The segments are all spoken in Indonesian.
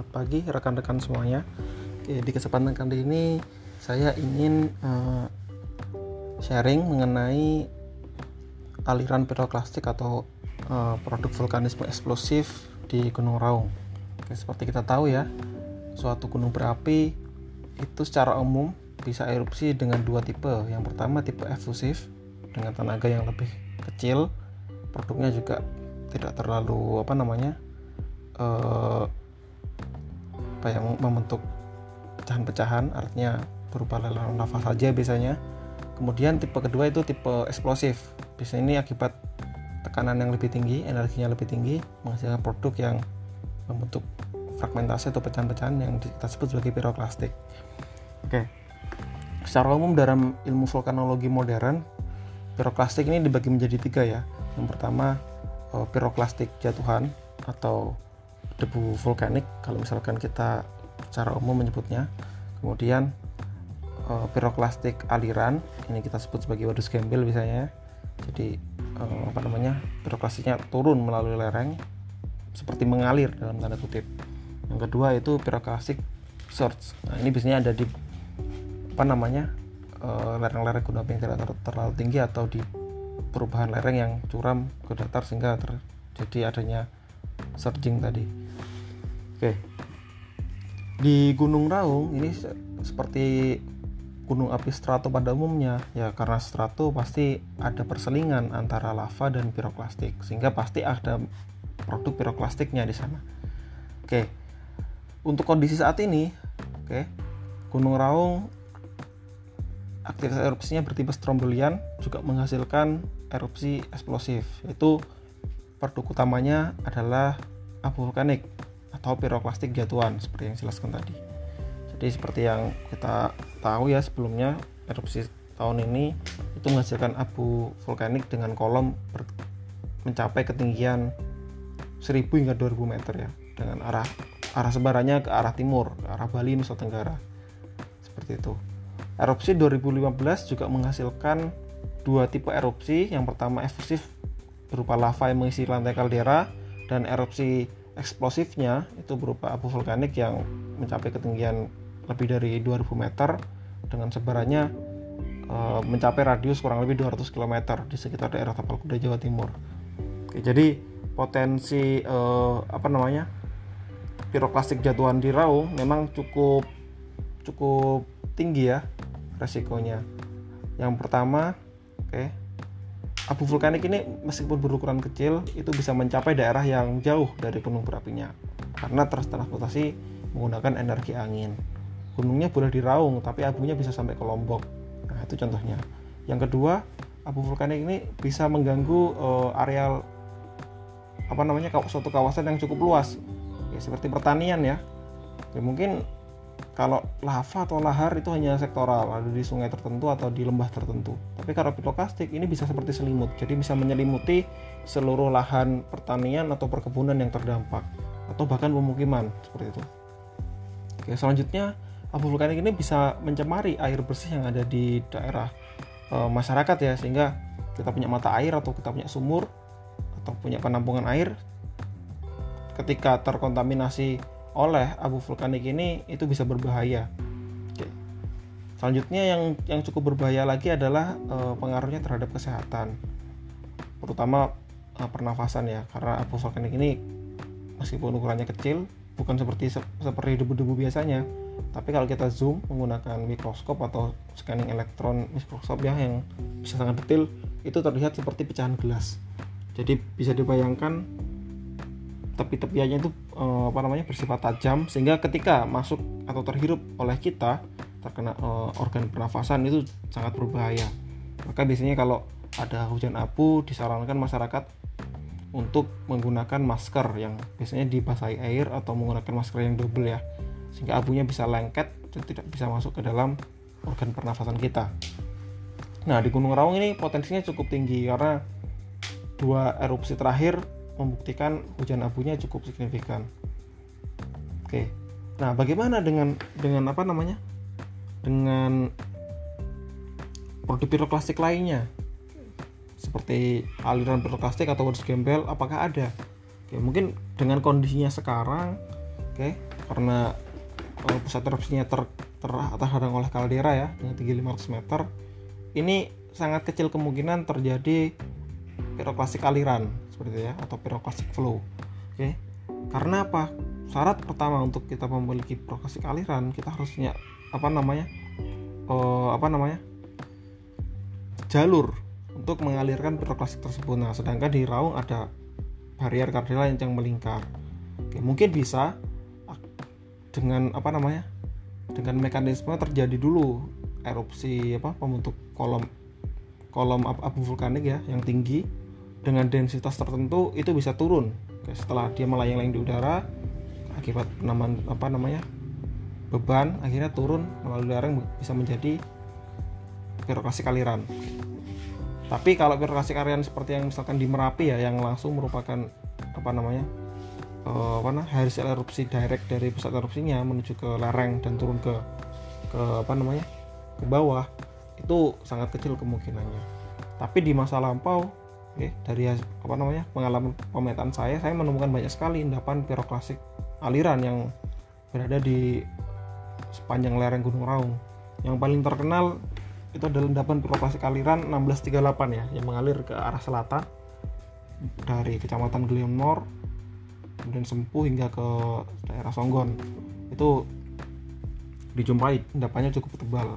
selamat pagi rekan-rekan semuanya. Oke, di kesempatan kali ini saya ingin uh, sharing mengenai aliran piroklastik atau uh, produk vulkanisme eksplosif di Gunung Raung. Oke, seperti kita tahu ya, suatu gunung berapi itu secara umum bisa erupsi dengan dua tipe. Yang pertama tipe efusif dengan tenaga yang lebih kecil, produknya juga tidak terlalu apa namanya uh, apa yang membentuk pecahan-pecahan artinya berupa lelehan lava saja biasanya. Kemudian tipe kedua itu tipe eksplosif. Biasanya ini akibat tekanan yang lebih tinggi energinya lebih tinggi menghasilkan produk yang membentuk fragmentasi atau pecahan-pecahan yang kita sebut sebagai piroklastik. Oke. Secara umum dalam ilmu vulkanologi modern piroklastik ini dibagi menjadi tiga ya. Yang pertama uh, piroklastik jatuhan atau debu vulkanik kalau misalkan kita secara umum menyebutnya. Kemudian uh, piroklastik aliran ini kita sebut sebagai wadus gembel misalnya jadi uh, apa namanya piroklastiknya turun melalui lereng seperti mengalir dalam tanda kutip. Yang kedua itu piroklastik surge nah ini biasanya ada di apa namanya lereng-lereng gunung api yang tidak terlalu tinggi atau di perubahan lereng yang curam ke datar sehingga terjadi adanya surging tadi. Oke. Di Gunung Raung ini seperti gunung api strato pada umumnya ya karena strato pasti ada perselingan antara lava dan piroklastik sehingga pasti ada produk piroklastiknya di sana. Oke. Untuk kondisi saat ini, oke, Gunung Raung aktivitas erupsinya bertipe strombolian juga menghasilkan erupsi eksplosif yaitu produk utamanya adalah abu vulkanik atau piroklastik jatuhan seperti yang jelaskan tadi. Jadi seperti yang kita tahu ya sebelumnya erupsi tahun ini itu menghasilkan abu vulkanik dengan kolom mencapai ketinggian 1000 hingga 2000 meter ya dengan arah arah sebarannya ke arah timur ke arah Bali Nusa Tenggara. Seperti itu. Erupsi 2015 juga menghasilkan dua tipe erupsi. Yang pertama efusif berupa lava yang mengisi lantai kaldera dan erupsi eksplosifnya itu berupa abu vulkanik yang mencapai ketinggian lebih dari 2000 meter dengan sebarannya e, mencapai radius kurang lebih 200 km di sekitar daerah Tapal Kuda Jawa Timur. Oke, jadi potensi e, apa namanya piroklastik jatuhan di Raung memang cukup cukup tinggi ya resikonya yang pertama oke okay, abu vulkanik ini meskipun berukuran kecil itu bisa mencapai daerah yang jauh dari gunung berapinya. Karena transportasi menggunakan energi angin. Gunungnya boleh diraung tapi abunya bisa sampai ke lombok. Nah itu contohnya. Yang kedua abu vulkanik ini bisa mengganggu uh, areal apa namanya suatu kawasan yang cukup luas. Ya seperti pertanian ya. Ya mungkin kalau lava atau lahar itu hanya sektoral ada di sungai tertentu atau di lembah tertentu. Tapi kalau piroklastik ini bisa seperti selimut. Jadi bisa menyelimuti seluruh lahan pertanian atau perkebunan yang terdampak. Atau bahkan pemukiman seperti itu. Oke selanjutnya abu vulkanik ini bisa mencemari air bersih yang ada di daerah e, masyarakat ya sehingga kita punya mata air atau kita punya sumur atau punya penampungan air. Ketika terkontaminasi oleh abu vulkanik ini itu bisa berbahaya. Oke. Selanjutnya yang yang cukup berbahaya lagi adalah e, pengaruhnya terhadap kesehatan, terutama e, pernafasan ya, karena abu vulkanik ini meskipun ukurannya kecil, bukan seperti seperti debu-debu biasanya, tapi kalau kita zoom menggunakan mikroskop atau scanning elektron mikroskop ya yang bisa sangat detail, itu terlihat seperti pecahan gelas. Jadi bisa dibayangkan tepi-tepiannya itu uh, apa namanya bersifat tajam sehingga ketika masuk atau terhirup oleh kita terkena uh, organ pernafasan itu sangat berbahaya. Maka biasanya kalau ada hujan abu disarankan masyarakat untuk menggunakan masker yang biasanya dibasahi air atau menggunakan masker yang double ya sehingga abunya bisa lengket dan tidak bisa masuk ke dalam organ pernafasan kita. Nah di Gunung Raung ini potensinya cukup tinggi karena dua erupsi terakhir membuktikan hujan abunya cukup signifikan. Oke. Nah, bagaimana dengan dengan apa namanya? Dengan produk piroklastik lainnya? Seperti aliran piroklastik atau wadus gembel apakah ada? Oke, mungkin dengan kondisinya sekarang, oke, karena uh, pusat erupsinya ter terhadang oleh kaldera ya dengan tinggi 500 meter ini sangat kecil kemungkinan terjadi piroklastik aliran seperti itu ya atau piroklastik flow. Oke karena apa? Syarat pertama untuk kita memiliki piroklastik aliran kita harusnya apa namanya uh, apa namanya jalur untuk mengalirkan piroklastik tersebut. Nah sedangkan di raung ada barrier kardela yang melingkar. Oke mungkin bisa dengan apa namanya dengan mekanisme terjadi dulu erupsi apa pembentuk kolom kolom abu vulkanik ya yang tinggi dengan densitas tertentu itu bisa turun. Setelah dia melayang-layang di udara akibat nama apa namanya beban akhirnya turun melalui yang bisa menjadi birokrasi aliran. Tapi kalau birokrasi aliran seperti yang misalkan di Merapi ya yang langsung merupakan apa namanya uh, apa nah hasil erupsi direct dari pusat erupsinya menuju ke lereng dan turun ke ke apa namanya ke bawah itu sangat kecil kemungkinannya. Tapi di masa lampau okay, dari apa namanya pengalaman pemetaan saya saya menemukan banyak sekali endapan piroklasik aliran yang berada di sepanjang lereng Gunung Raung. Yang paling terkenal itu adalah endapan piroklasik aliran 1638 ya yang mengalir ke arah selatan dari kecamatan Gleonmor kemudian Sempuh hingga ke daerah Songgon. Itu dijumpai endapannya cukup tebal.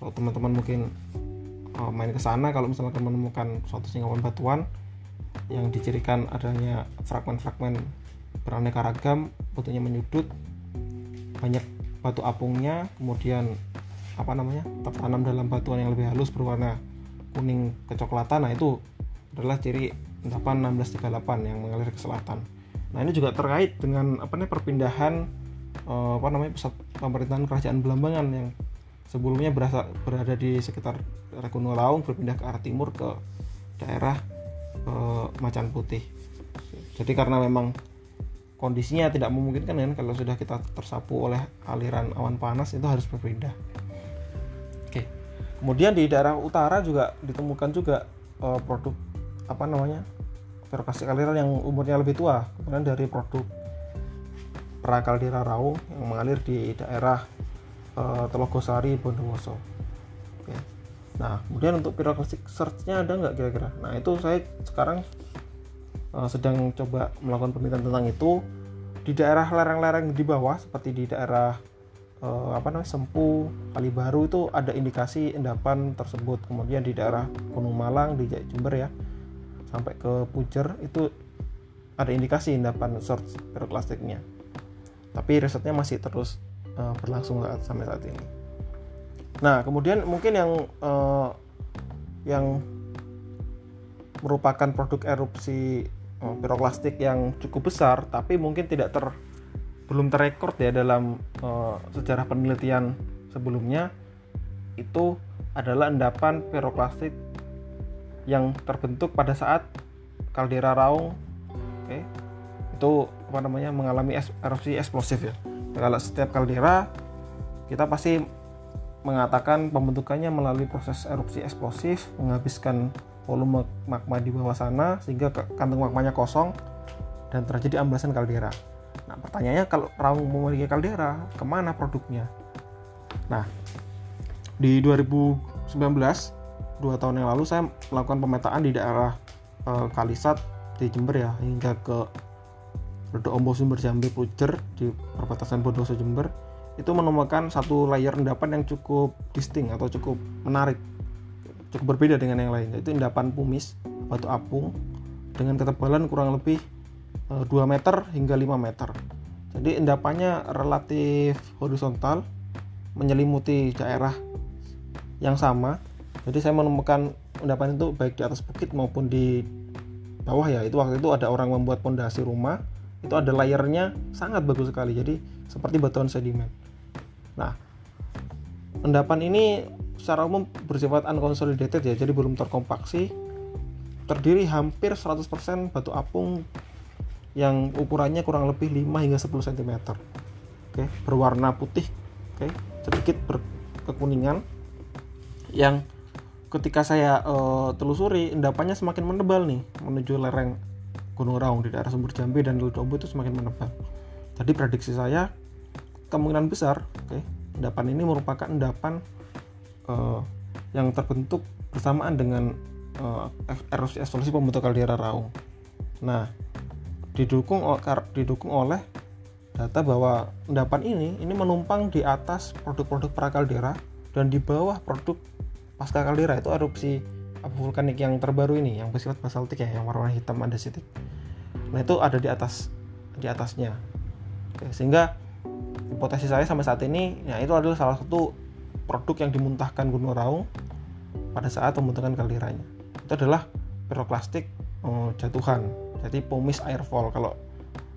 Kalau teman-teman mungkin uh, main ke sana kalau misalnya menemukan suatu singkapan batuan yang dicirikan adanya fragmen-fragmen beraneka ragam bentuknya menyudut banyak batu apungnya kemudian apa namanya tertanam dalam batuan yang lebih halus berwarna kuning kecoklatan nah itu adalah ciri endapan 1638 yang mengalir ke selatan. Nah ini juga terkait dengan apa nih perpindahan uh, apa namanya pusat pemerintahan kerajaan Belambangan yang sebelumnya berasa, berada di sekitar daerah Laung berpindah ke arah timur ke daerah uh, Macan Putih. Jadi karena memang kondisinya tidak memungkinkan kan kalau sudah kita tersapu oleh aliran awan panas itu harus berpindah. Oke. Kemudian di daerah utara juga ditemukan juga uh, produk apa namanya birokrasi aliran yang umurnya lebih tua kemudian dari produk prakaldera raung yang mengalir di daerah uh, Telogosari Bondowoso Oke. nah kemudian untuk piroklastik searchnya ada nggak kira-kira nah itu saya sekarang uh, sedang coba melakukan penelitian tentang itu di daerah lereng-lereng di bawah seperti di daerah uh, apa namanya Sempu, Kalibaru itu ada indikasi endapan tersebut. Kemudian di daerah Gunung Malang di Jember ya sampai ke Pujer itu ada indikasi endapan search piroklastiknya tapi risetnya masih terus uh, berlangsung saat, sampai saat ini. Nah kemudian mungkin yang uh, yang merupakan produk erupsi uh, piroklastik yang cukup besar tapi mungkin tidak ter belum terrekord ya dalam uh, sejarah penelitian sebelumnya itu adalah endapan piroklastik yang terbentuk pada saat kaldera Raung okay, itu apa namanya mengalami erupsi eksplosif ya kalau setiap kaldera kita pasti mengatakan pembentukannya melalui proses erupsi eksplosif menghabiskan volume magma di bawah sana sehingga kantong magmanya kosong dan terjadi amblasan kaldera. Nah pertanyaannya kalau Raung memiliki kaldera ke mana produknya? Nah di 2019 dua tahun yang lalu saya melakukan pemetaan di daerah e, Kalisat di Jember ya hingga ke Redo Ombo Sumber Jambi Pujer di perbatasan Bondoso Jember itu menemukan satu layer endapan yang cukup distinct atau cukup menarik cukup berbeda dengan yang lain yaitu endapan pumis batu apung dengan ketebalan kurang lebih e, eh, 2 meter hingga 5 meter. Jadi endapannya relatif horizontal menyelimuti daerah yang sama. Jadi saya menemukan endapan itu baik di atas bukit maupun di bawah ya itu waktu itu ada orang membuat pondasi rumah itu ada layernya sangat bagus sekali jadi seperti batuan sedimen. Nah endapan ini secara umum bersifat unconsolidated ya jadi belum terkompaksi. Terdiri hampir 100% batu apung yang ukurannya kurang lebih 5 hingga 10 cm oke berwarna putih oke sedikit berkekuningan. Yang ketika saya uh, telusuri endapannya semakin menebal nih menuju lereng Gunung Raung di daerah Sumber Jambi dan Ludombo itu semakin menebal. Jadi prediksi saya kemungkinan besar oke okay, endapan ini merupakan endapan uh, yang terbentuk bersamaan dengan uh, erosi evolusi pembentuk kaldera raung. Nah, didukung didukung oleh data bahwa endapan ini ini menumpang di atas produk-produk prakaldera dan di bawah produk pasca kaldera itu erupsi abu vulkanik yang terbaru ini yang bersifat basaltik ya yang warna hitam andesitik. Nah, itu ada di atas di atasnya. Oke, sehingga hipotesis saya sampai saat ini ya itu adalah salah satu produk yang dimuntahkan Gunung Raung pada saat pembentukan kalderanya. Itu adalah piroklastik oh, jatuhan. Jadi pumice airfall kalau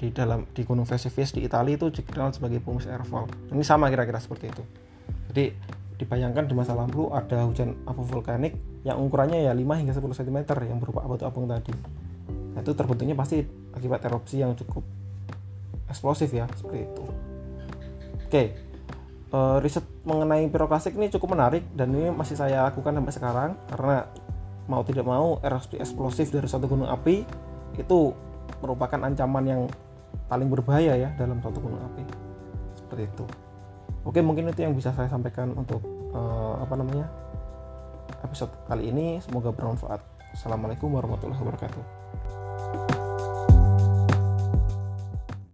di dalam di Gunung Vesuvius di Italia itu dikenal sebagai pumice airfall. Ini sama kira-kira seperti itu. Jadi dibayangkan di masa lalu ada hujan abu vulkanik yang ukurannya ya 5 hingga 10 cm yang berupa abu apung tadi. Nah, itu terbentuknya pasti akibat erupsi yang cukup eksplosif ya seperti itu. Oke, uh, riset mengenai piroklastik ini cukup menarik dan ini masih saya lakukan sampai sekarang karena mau tidak mau erupsi eksplosif dari suatu gunung api itu merupakan ancaman yang paling berbahaya ya dalam suatu gunung api seperti itu. Oke, mungkin itu yang bisa saya sampaikan untuk uh, apa namanya episode kali ini. Semoga bermanfaat. Assalamualaikum warahmatullahi wabarakatuh.